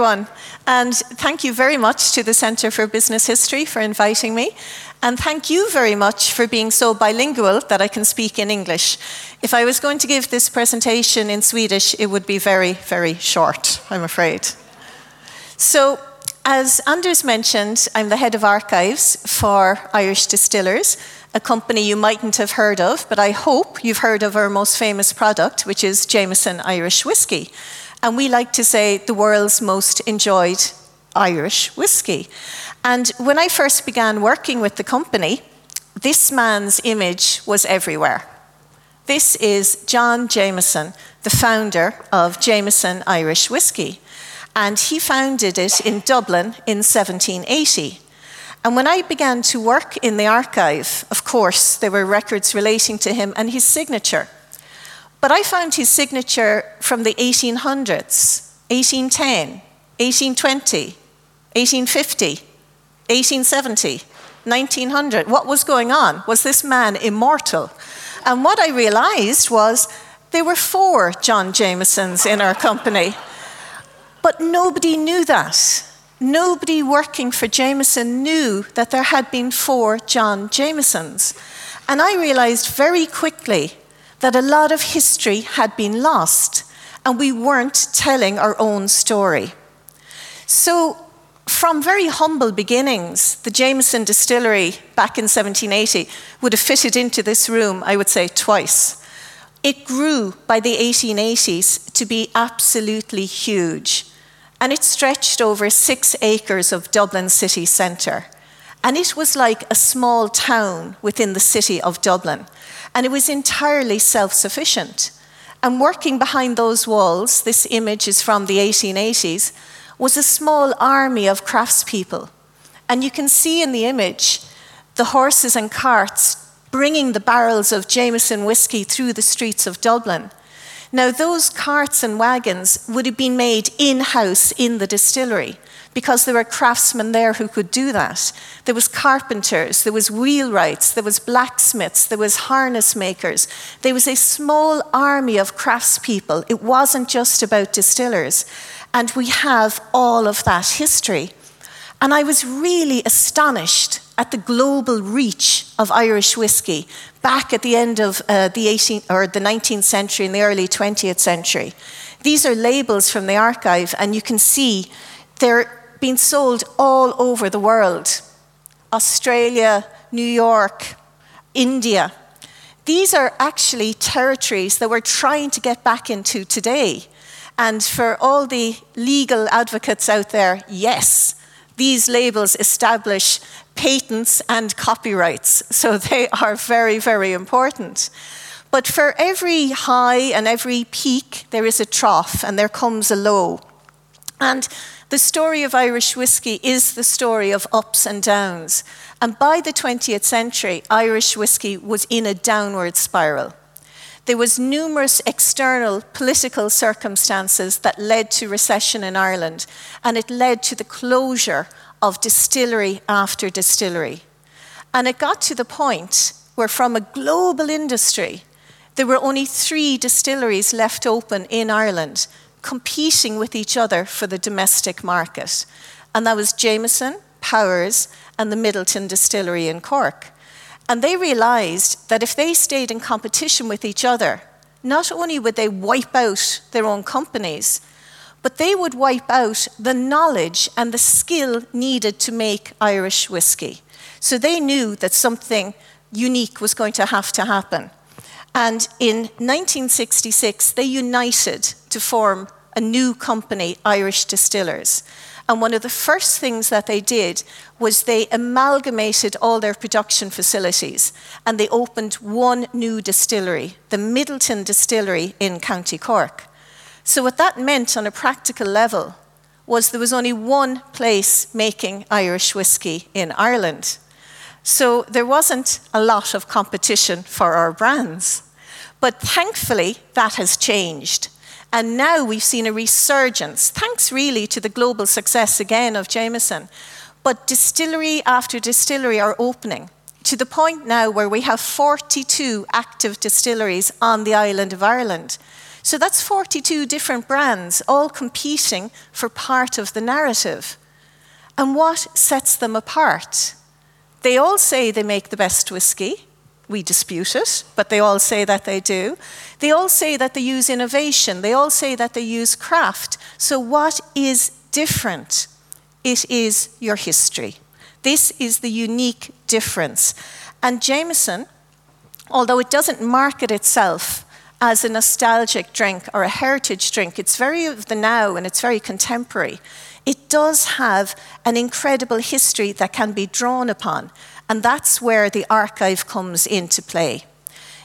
Everyone, and thank you very much to the Centre for Business History for inviting me. And thank you very much for being so bilingual that I can speak in English. If I was going to give this presentation in Swedish, it would be very, very short, I'm afraid. So, as Anders mentioned, I'm the head of archives for Irish Distillers, a company you mightn't have heard of, but I hope you've heard of our most famous product, which is Jameson Irish Whiskey and we like to say the world's most enjoyed Irish whiskey. And when I first began working with the company, this man's image was everywhere. This is John Jameson, the founder of Jameson Irish Whiskey. And he founded it in Dublin in 1780. And when I began to work in the archive, of course, there were records relating to him and his signature. But I found his signature from the 1800s, 1810, 1820, 1850, 1870, 1900. What was going on? Was this man immortal? And what I realized was there were four John Jamesons in our company. But nobody knew that. Nobody working for Jameson knew that there had been four John Jamesons. And I realized very quickly that a lot of history had been lost and we weren't telling our own story. So, from very humble beginnings, the Jameson distillery back in 1780 would have fitted into this room, I would say, twice. It grew by the 1880s to be absolutely huge, and it stretched over six acres of Dublin city centre. And it was like a small town within the city of Dublin and it was entirely self sufficient. And working behind those walls, this image is from the 1880s, was a small army of craftspeople. And you can see in the image the horses and carts bringing the barrels of Jameson whiskey through the streets of Dublin. Now, those carts and wagons would have been made in house in the distillery because there were craftsmen there who could do that. There was carpenters, there was wheelwrights, there was blacksmiths, there was harness makers. There was a small army of craftspeople. It wasn't just about distillers. And we have all of that history. And I was really astonished at the global reach of Irish whiskey back at the end of uh, the 18th or the 19th century and the early 20th century. These are labels from the archive, and you can see they're being sold all over the world Australia, New York, India. These are actually territories that we're trying to get back into today. And for all the legal advocates out there, yes, these labels establish patents and copyrights. So they are very, very important. But for every high and every peak, there is a trough and there comes a low. And the story of Irish whiskey is the story of ups and downs. And by the 20th century, Irish whiskey was in a downward spiral. There was numerous external political circumstances that led to recession in Ireland, and it led to the closure of distillery after distillery. And it got to the point where, from a global industry, there were only three distilleries left open in Ireland competing with each other for the domestic market. And that was Jameson, Powers, and the Midleton Distillery in Cork. And they realized that if they stayed in competition with each other, not only would they wipe out their own companies, but they would wipe out the knowledge and the skill needed to make Irish whiskey. So they knew that something unique was going to have to happen. And in 1966, they united to form a new company, Irish Distillers. And one of the first things that they did was they amalgamated all their production facilities and they opened one new distillery, the Midleton Distillery in County Cork. So, what that meant on a practical level was there was only one place making Irish whiskey in Ireland. So, there wasn't a lot of competition for our brands. But thankfully, that has changed. And now we've seen a resurgence, thanks really to the global success again of Jameson. But distillery after distillery are opening to the point now where we have 42 active distilleries on the island of Ireland. So that's 42 different brands all competing for part of the narrative. And what sets them apart? They all say they make the best whiskey. We dispute it, but they all say that they do. They all say that they use innovation. They all say that they use craft. So, what is different? It is your history. This is the unique difference. And Jameson, although it doesn't market itself as a nostalgic drink or a heritage drink, it's very of the now and it's very contemporary. It does have an incredible history that can be drawn upon, and that's where the archive comes into play.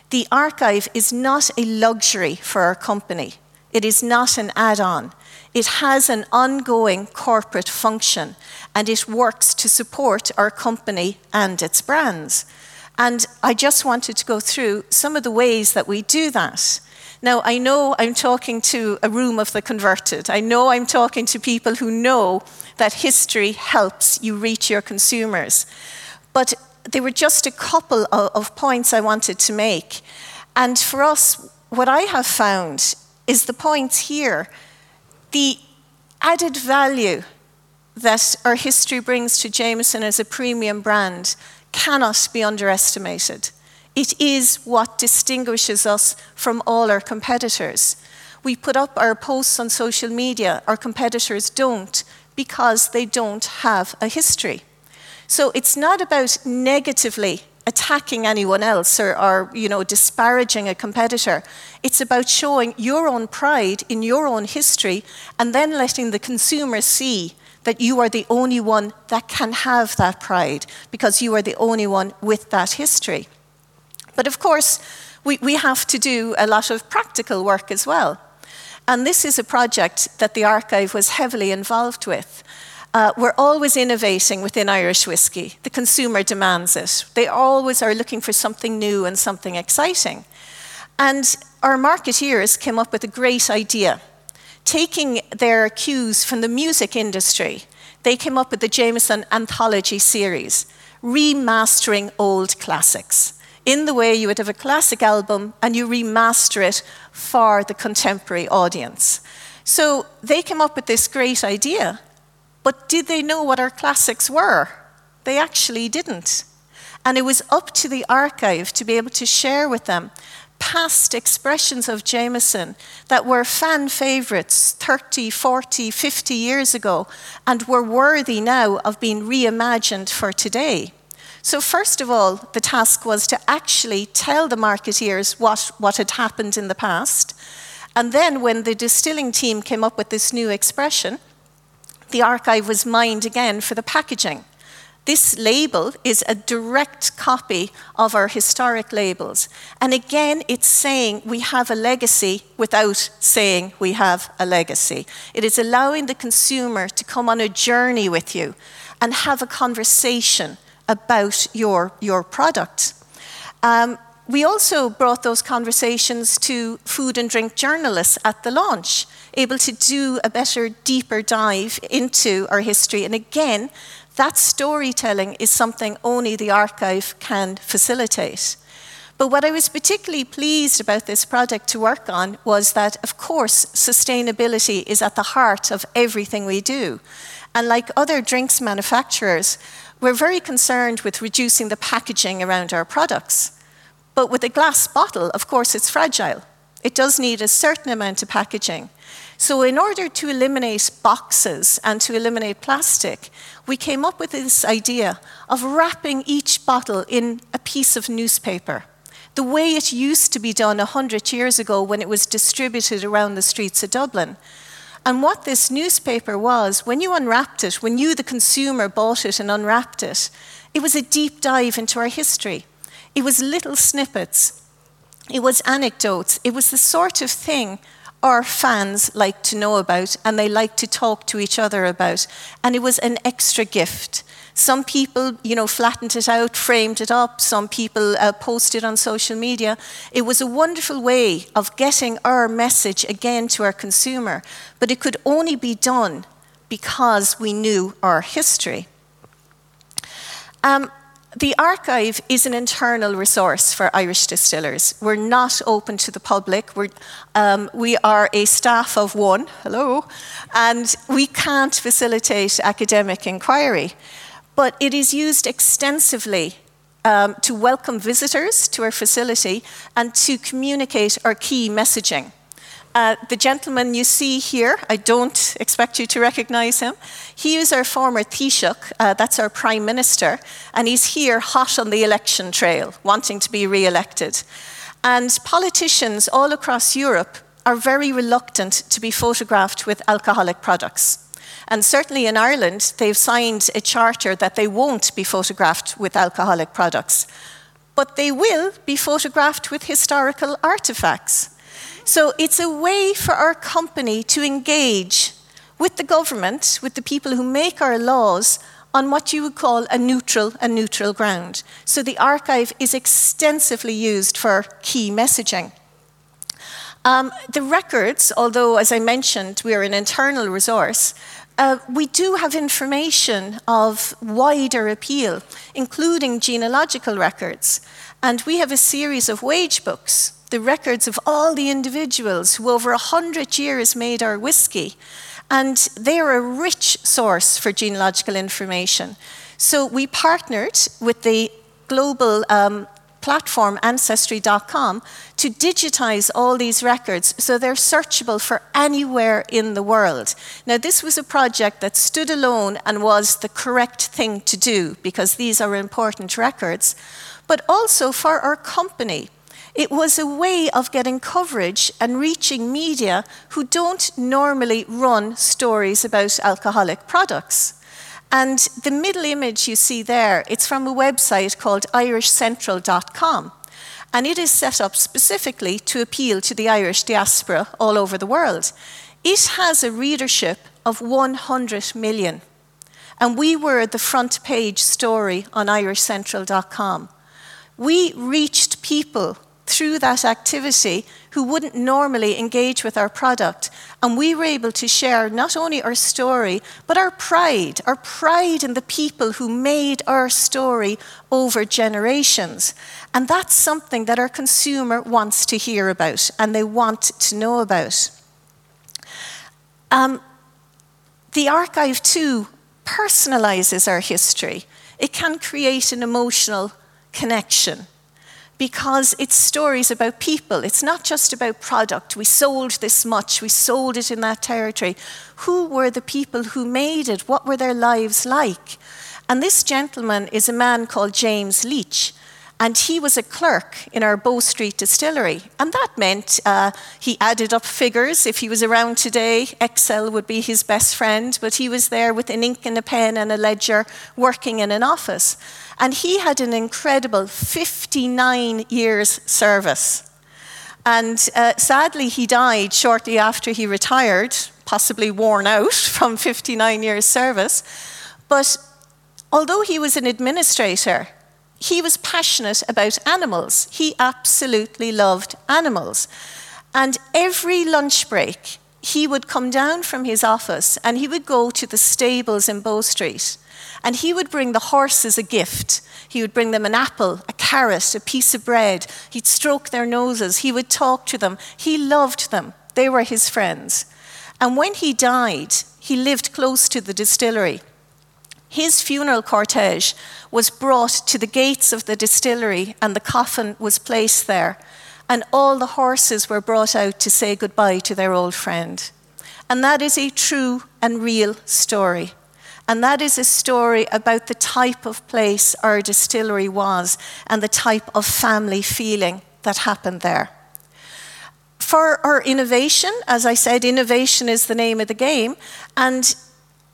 The archive is not a luxury for our company. It is not an add on. It has an ongoing corporate function and it works to support our company and its brands. And I just wanted to go through some of the ways that we do that. Now, I know I'm talking to a room of the converted. I know I'm talking to people who know that history helps you reach your consumers. But there were just a couple of points I wanted to make. And for us, what I have found is the points here the added value that our history brings to Jameson as a premium brand cannot be underestimated. It is what distinguishes us from all our competitors. We put up our posts on social media, our competitors don't, because they don't have a history. So it's not about negatively attacking anyone else or, or, you know, disparaging a competitor. It's about showing your own pride in your own history and then letting the consumer see that you are the only one that can have that pride because you are the only one with that history. But of course, we, we have to do a lot of practical work as well. And this is a project that the archive was heavily involved with. Uh, we're always innovating within Irish whiskey. The consumer demands it. They always are looking for something new and something exciting. And our marketeers came up with a great idea. Taking their cues from the music industry, they came up with the Jameson Anthology series, remastering old classics. In the way you would have a classic album and you remaster it for the contemporary audience. So they came up with this great idea but did they know what our classics were? They actually didn't. And it was up to the archive to be able to share with them past expressions of Jameson that were fan favourites 30, 40, 50 years ago and were worthy now of being reimagined for today. So, first of all, the task was to actually tell the marketeers what, what had happened in the past. And then, when the distilling team came up with this new expression, the archive was mined again for the packaging. This label is a direct copy of our historic labels. And again, it's saying we have a legacy without saying we have a legacy. It is allowing the consumer to come on a journey with you and have a conversation about your, your product. Um, we also brought those conversations to food and drink journalists at the launch, able to do a better, deeper dive into our history. And again, that storytelling is something only the archive can facilitate. But what I was particularly pleased about this project to work on was that, of course, sustainability is at the heart of everything we do. And like other drinks manufacturers, we're very concerned with reducing the packaging around our products. But with a glass bottle, of course, it's fragile. It does need a certain amount of packaging. So, in order to eliminate boxes and to eliminate plastic, we came up with this idea of wrapping each bottle in a piece of newspaper, the way it used to be done 100 years ago when it was distributed around the streets of Dublin. And what this newspaper was, when you unwrapped it, when you, the consumer, bought it and unwrapped it, it was a deep dive into our history. It was little snippets, it was anecdotes, it was the sort of thing our fans like to know about and they like to talk to each other about. And it was an extra gift. Some people, you know, flattened it out, framed it up. Some people uh, posted on social media. It was a wonderful way of getting our message again to our consumer, but it could only be done because we knew our history. Um, The archive is an internal resource for Irish distillers. We're not open to the public. We're, um, we are a staff of one, hello, and we can't facilitate academic inquiry. But it is used extensively um, to welcome visitors to our facility and to communicate our key messaging. Uh, the gentleman you see here, I don't expect you to recognize him. He is our former Taoiseach, uh, that's our Prime Minister, and he's here hot on the election trail, wanting to be re elected. And politicians all across Europe are very reluctant to be photographed with alcoholic products. And certainly in Ireland, they've signed a charter that they won't be photographed with alcoholic products. But they will be photographed with historical artifacts. So it's a way for our company to engage with the government, with the people who make our laws, on what you would call a neutral and neutral ground. So the archive is extensively used for key messaging. Um, the records, although as I mentioned, we are an internal resource, uh, we do have information of wider appeal, including genealogical records. And we have a series of wage books, the records of all the individuals who over a hundred years made our whiskey. And they are a rich source for genealogical information. So we partnered with the global um, platform Ancestry.com to digitize all these records so they're searchable for anywhere in the world. Now, this was a project that stood alone and was the correct thing to do because these are important records, but also for our company. It was a way of getting coverage and reaching media who don't normally run stories about alcoholic products. And the middle image you see there, it's from a website called irishcentral.com. And it is set up specifically to appeal to the Irish diaspora all over the world. It has a readership of 100 million. And we were the front page story on irishcentral.com. We reached people through that activity who wouldn't normally engage with our product. And we were able to share not only our story, but our pride, our pride in the people who made our story over generations. And that's something that our consumer wants to hear about and they want to know about. Um, the archive, too, personalizes our history. It can create an emotional connection because it's stories about people. It's not just about product. We sold this much, we sold it in that territory. Who were the people who made it? What were their lives like? And this gentleman is a man called James Leach. And he was a clerk in our Bow Street distillery. And that meant uh, he added up figures. If he was around today, Excel would be his best friend, but he was there with an ink and a pen and a ledger working in an office. And he had an incredible 59 years service. And uh, sadly, he died shortly after he retired, possibly worn out from 59 years' service. But although he was an administrator, he was passionate about animals. He absolutely loved animals. And every lunch break, he would come down from his office and he would go to the stables in Bow Street. And he would bring the horses a gift. He would bring them an apple, a carrot, a piece of bread. He'd stroke their noses. He would talk to them. He loved them. They were his friends. And when he died, he lived close to the distillery. His funeral cortege was brought to the gates of the distillery, and the coffin was placed there. And all the horses were brought out to say goodbye to their old friend. And that is a true and real story. And that is a story about the type of place our distillery was and the type of family feeling that happened there. For our innovation, as I said, innovation is the name of the game. And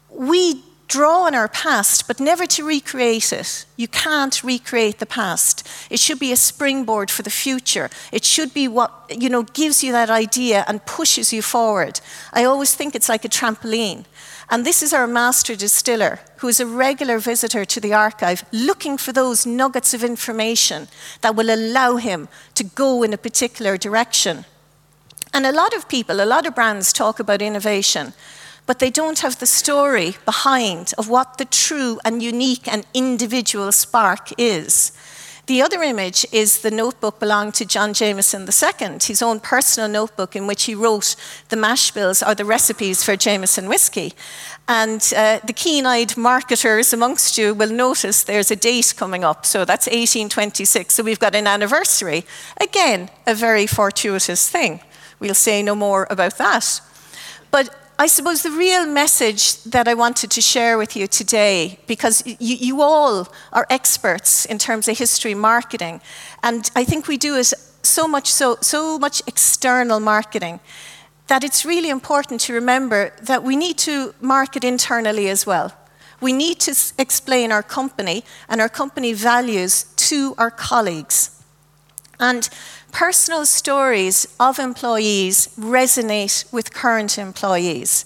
we draw on our past, but never to recreate it. You can't recreate the past. It should be a springboard for the future. It should be what, you know, gives you that idea and pushes you forward. I always think it's like a trampoline. And this is our master distiller, who is a regular visitor to the archive, looking for those nuggets of information that will allow him to go in a particular direction. And a lot of people, a lot of brands talk about innovation. But they don't have the story behind of what the true and unique and individual spark is. The other image is the notebook belonging to John Jameson II, his own personal notebook in which he wrote the mash bills or the recipes for Jameson whiskey. And uh, the keen eyed marketers amongst you will notice there's a date coming up. So that's 1826. So we've got an anniversary. Again, a very fortuitous thing. We'll say no more about that. But I suppose the real message that I wanted to share with you today, because you, you, all are experts in terms of history marketing, and I think we do it so much so, so much external marketing, that it's really important to remember that we need to market internally as well. We need to explain our company and our company values to our colleagues. And personal stories of employees resonate with current employees.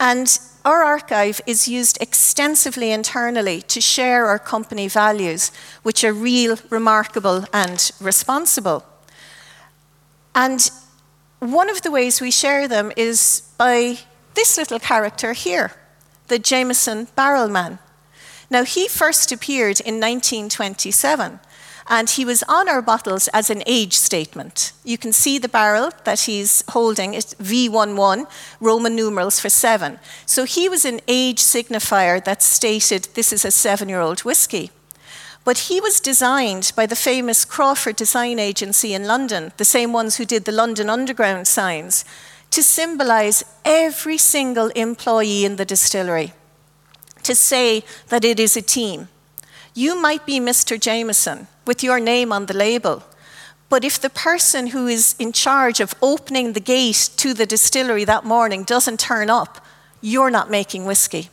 And our archive is used extensively internally to share our company values, which are real, remarkable, and responsible. And one of the ways we share them is by this little character here, the Jameson Barrelman. Now, he first appeared in 1927 and he was on our bottles as an age statement. You can see the barrel that he's holding, it's V11, Roman numerals for seven. So he was an age signifier that stated this is a seven year old whiskey. But he was designed by the famous Crawford Design Agency in London, the same ones who did the London Underground signs, to symbolize every single employee in the distillery, to say that it is a team. You might be Mr. Jameson with your name on the label, but if the person who is in charge of opening the gate to the distillery that morning doesn't turn up, you're not making whiskey.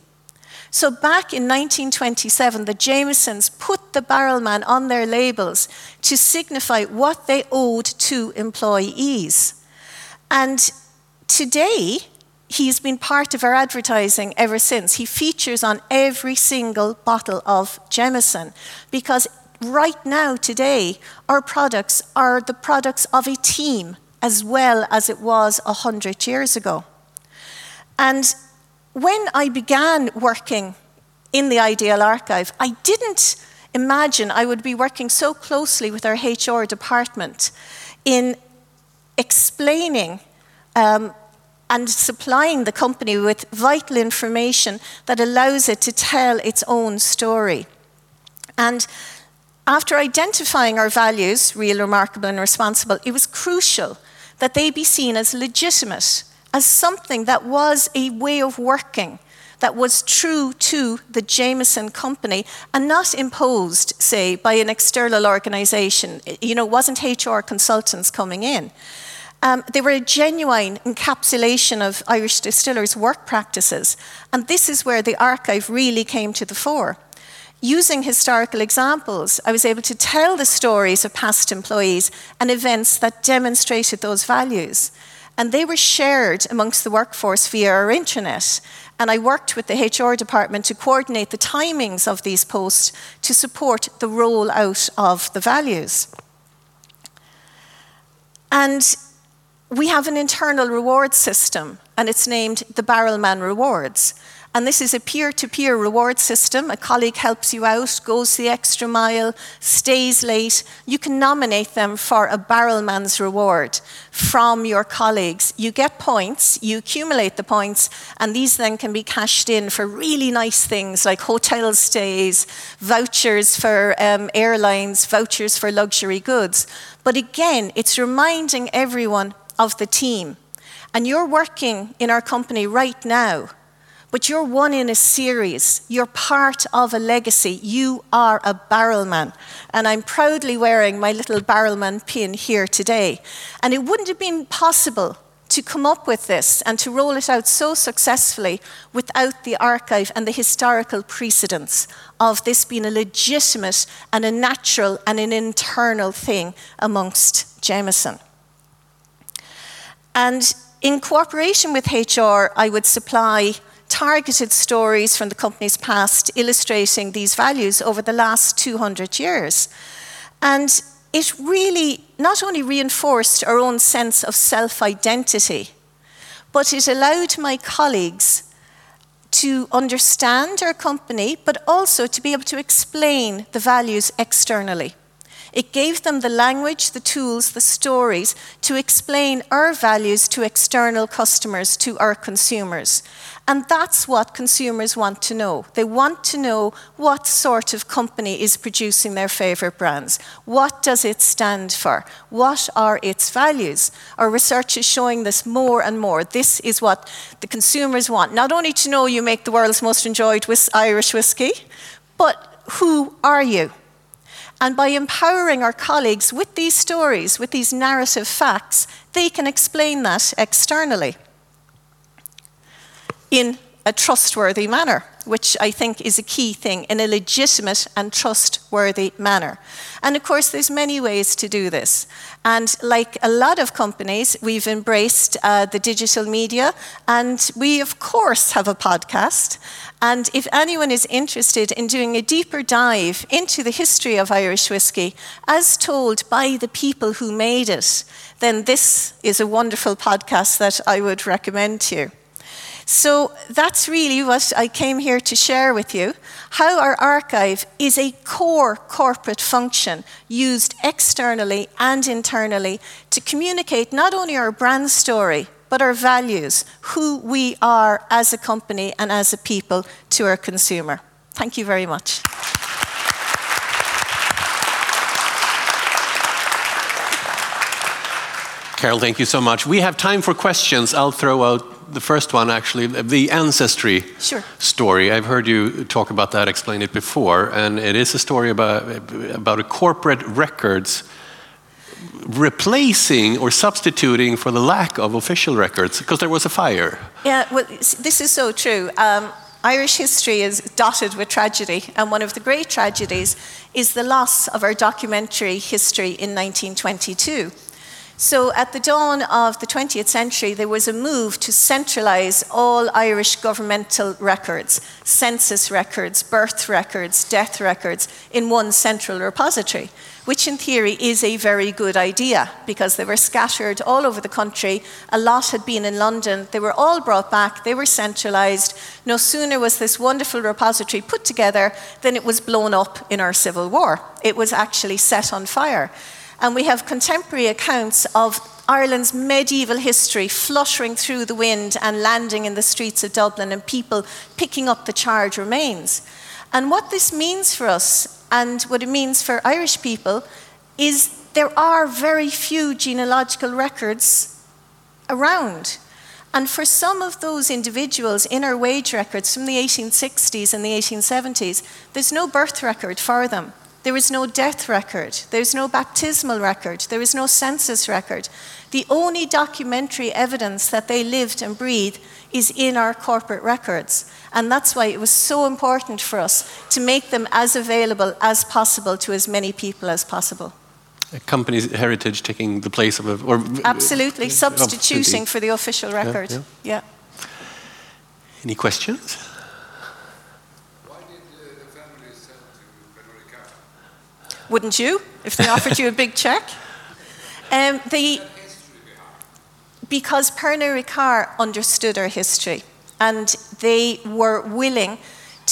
So back in 1927, the Jamesons put the barrelman on their labels to signify what they owed to employees. And today, he's been part of our advertising ever since. He features on every single bottle of Jameson because right now, today, our products are the products of a team as well as it was 100 years ago. And when I began working in the Ideal Archive, I didn't imagine I would be working so closely with our HR department in explaining um, and supplying the company with vital information that allows it to tell its own story. And after identifying our values, real, remarkable, and responsible, it was crucial that they be seen as legitimate, as something that was a way of working that was true to the Jameson company and not imposed, say, by an external organization. You know, wasn't HR consultants coming in. Um, they were a genuine encapsulation of Irish distillers' work practices, and this is where the archive really came to the fore. Using historical examples, I was able to tell the stories of past employees and events that demonstrated those values. And they were shared amongst the workforce via our intranet. And I worked with the HR department to coordinate the timings of these posts to support the rollout of the values. And we have an internal reward system, and it's named the Barrelman Rewards. And this is a peer to peer reward system. A colleague helps you out, goes the extra mile, stays late. You can nominate them for a barrelman's reward from your colleagues. You get points, you accumulate the points, and these then can be cashed in for really nice things like hotel stays, vouchers for um, airlines, vouchers for luxury goods. But again, it's reminding everyone of the team. And you're working in our company right now, but you're one in a series. You're part of a legacy. You are a barrelman. And I'm proudly wearing my little barrelman pin here today. And it wouldn't have been possible to come up with this and to roll it out so successfully without the archive and the historical precedents of this being a legitimate and a natural and an internal thing amongst Jameson. And in cooperation with HR, I would supply targeted stories from the company's past illustrating these values over the last 200 years. And it really not only reinforced our own sense of self identity, but it allowed my colleagues to understand our company, but also to be able to explain the values externally. It gave them the language, the tools, the stories to explain our values to external customers, to our consumers. And that's what consumers want to know. They want to know what sort of company is producing their favourite brands. What does it stand for? What are its values? Our research is showing this more and more. This is what the consumers want. Not only to know you make the world's most enjoyed Irish whiskey, but who are you? And by empowering our colleagues with these stories, with these narrative facts, they can explain that externally. In a trustworthy manner, which I think is a key thing, in a legitimate and trustworthy manner. And of course, there's many ways to do this. And like a lot of companies, we've embraced uh, the digital media, and we, of course, have a podcast. And if anyone is interested in doing a deeper dive into the history of Irish whiskey, as told by the people who made it, then this is a wonderful podcast that I would recommend to you. So that's really what I came here to share with you how our archive is a core corporate function used externally and internally to communicate not only our brand story, but our values, who we are as a company and as a people to our consumer. Thank you very much. Carol, thank you so much. We have time for questions. I'll throw out the first one, actually, the ancestry sure. story. I've heard you talk about that, explain it before, and it is a story about, about a corporate records replacing or substituting for the lack of official records because there was a fire. Yeah, well, this is so true. Um, Irish history is dotted with tragedy, and one of the great tragedies is the loss of our documentary history in 1922. So, at the dawn of the 20th century, there was a move to centralise all Irish governmental records, census records, birth records, death records, in one central repository, which in theory is a very good idea because they were scattered all over the country. A lot had been in London. They were all brought back, they were centralised. No sooner was this wonderful repository put together than it was blown up in our Civil War. It was actually set on fire. And we have contemporary accounts of Ireland's medieval history fluttering through the wind and landing in the streets of Dublin and people picking up the charred remains. And what this means for us and what it means for Irish people is there are very few genealogical records around. And for some of those individuals in our wage records from the 1860s and the 1870s, there's no birth record for them. There is no death record. There's no baptismal record. There is no census record. The only documentary evidence that they lived and breathed is in our corporate records. And that's why it was so important for us to make them as available as possible to as many people as possible. A company's heritage taking the place of a. Or, Absolutely, substituting for the official record. yeah. yeah. yeah. Any questions? Wouldn't you, if they offered you a big check? Um, the, because Pernod Ricard understood our history and they were willing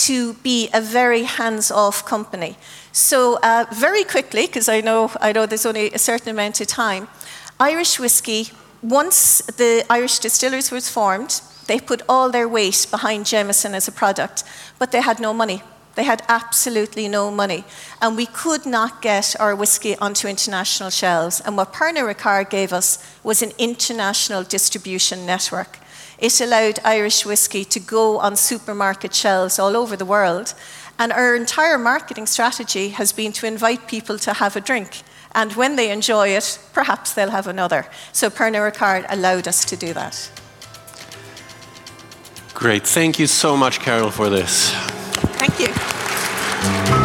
to be a very hands-off company. So uh, very quickly, because I know, I know there's only a certain amount of time, Irish whiskey, once the Irish Distillers was formed, they put all their weight behind Jameson as a product, but they had no money. They had absolutely no money. And we could not get our whiskey onto international shelves. And what Pernod Ricard gave us was an international distribution network. It allowed Irish whiskey to go on supermarket shelves all over the world. And our entire marketing strategy has been to invite people to have a drink. And when they enjoy it, perhaps they'll have another. So Pernod Ricard allowed us to do that. Great. Thank you so much, Carol, for this. Thank you.